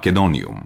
Македониум.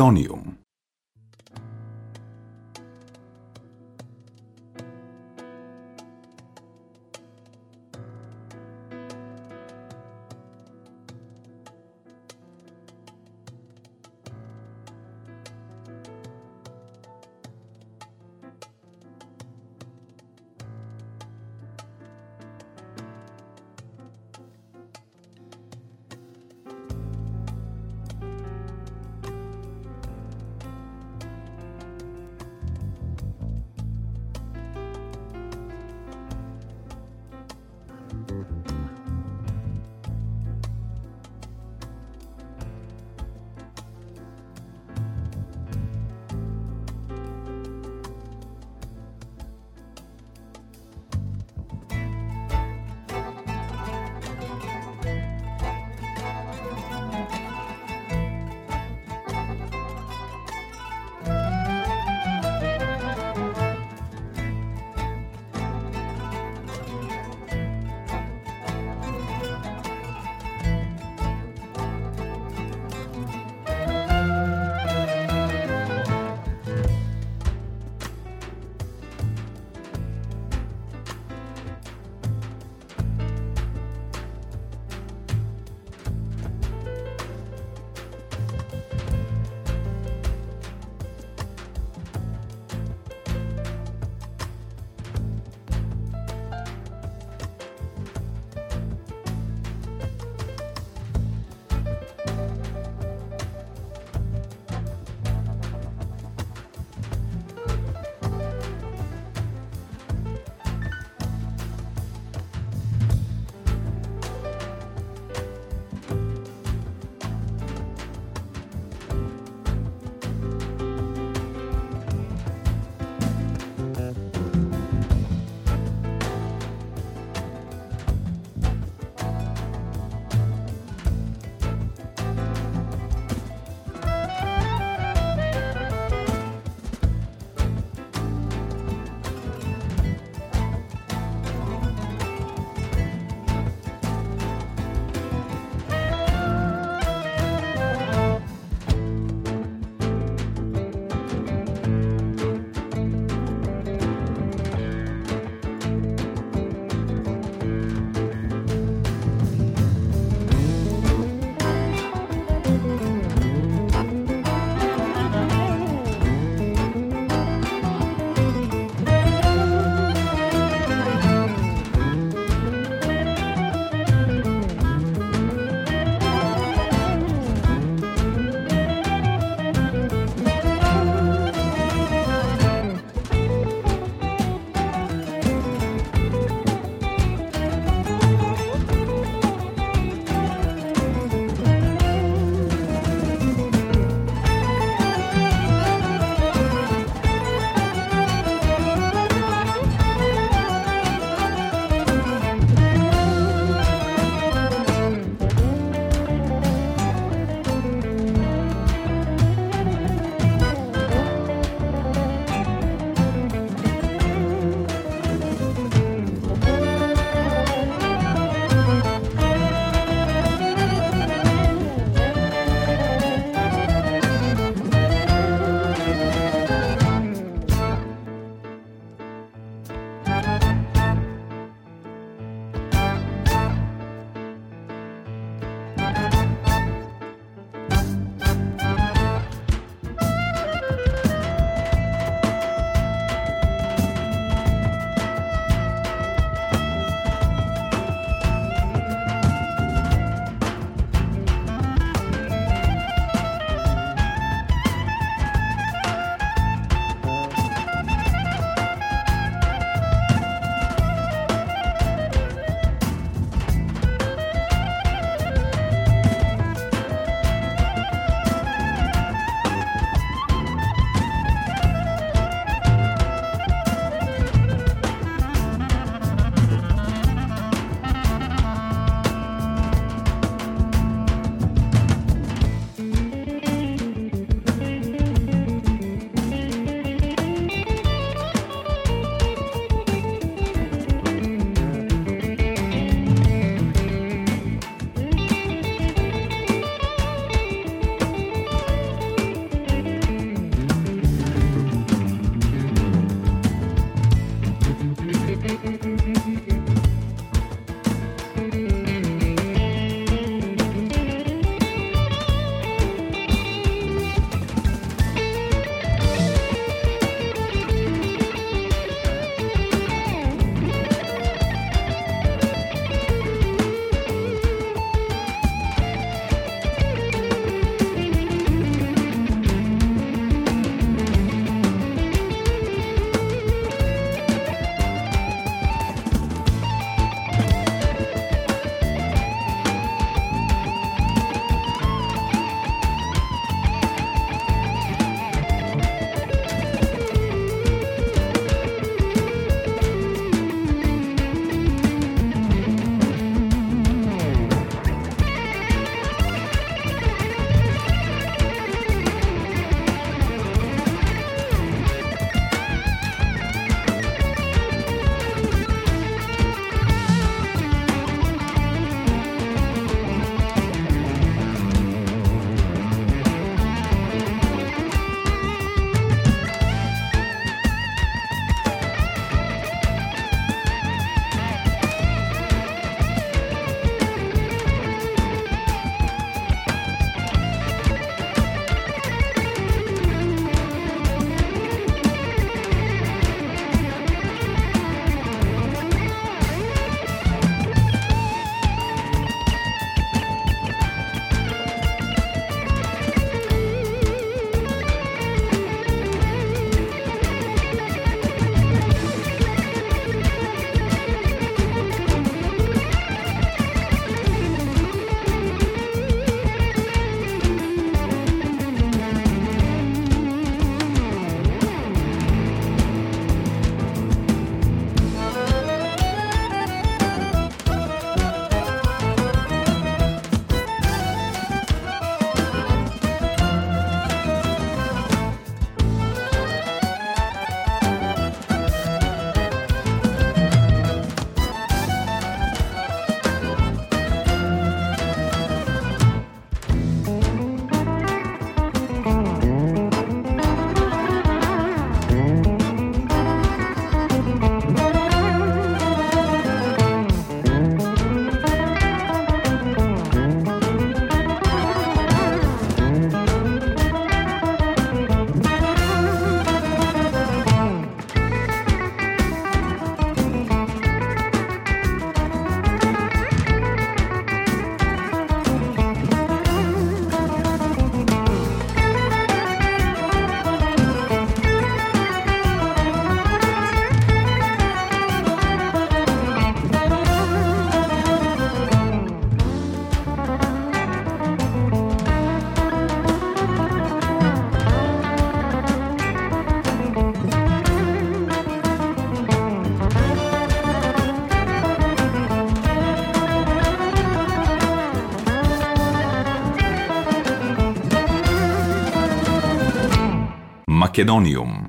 on you. Makedonium.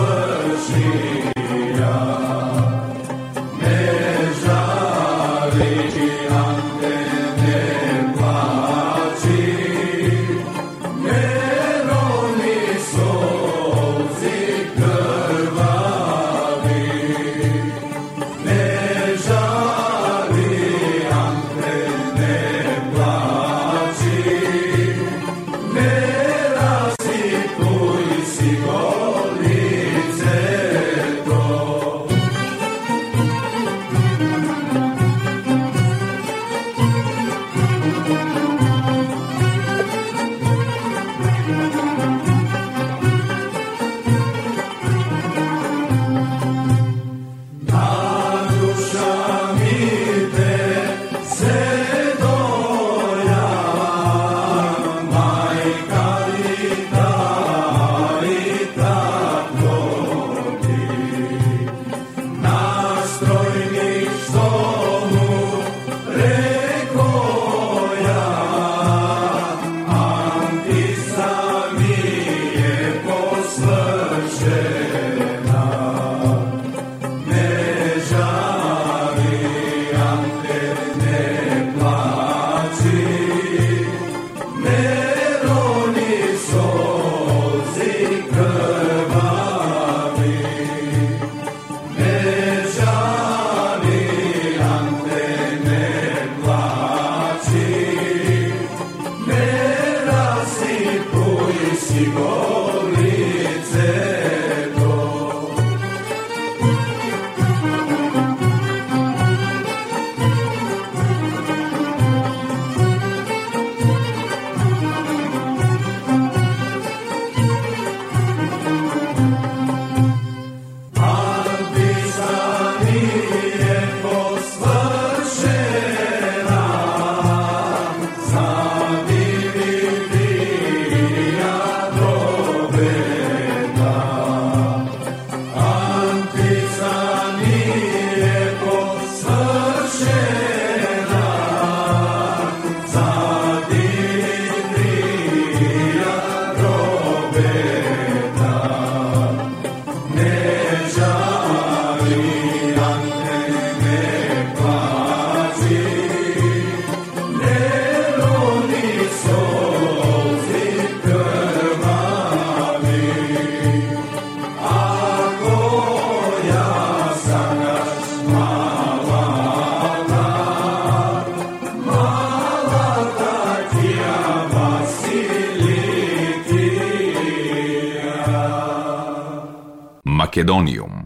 Македониум Македониум Македониум.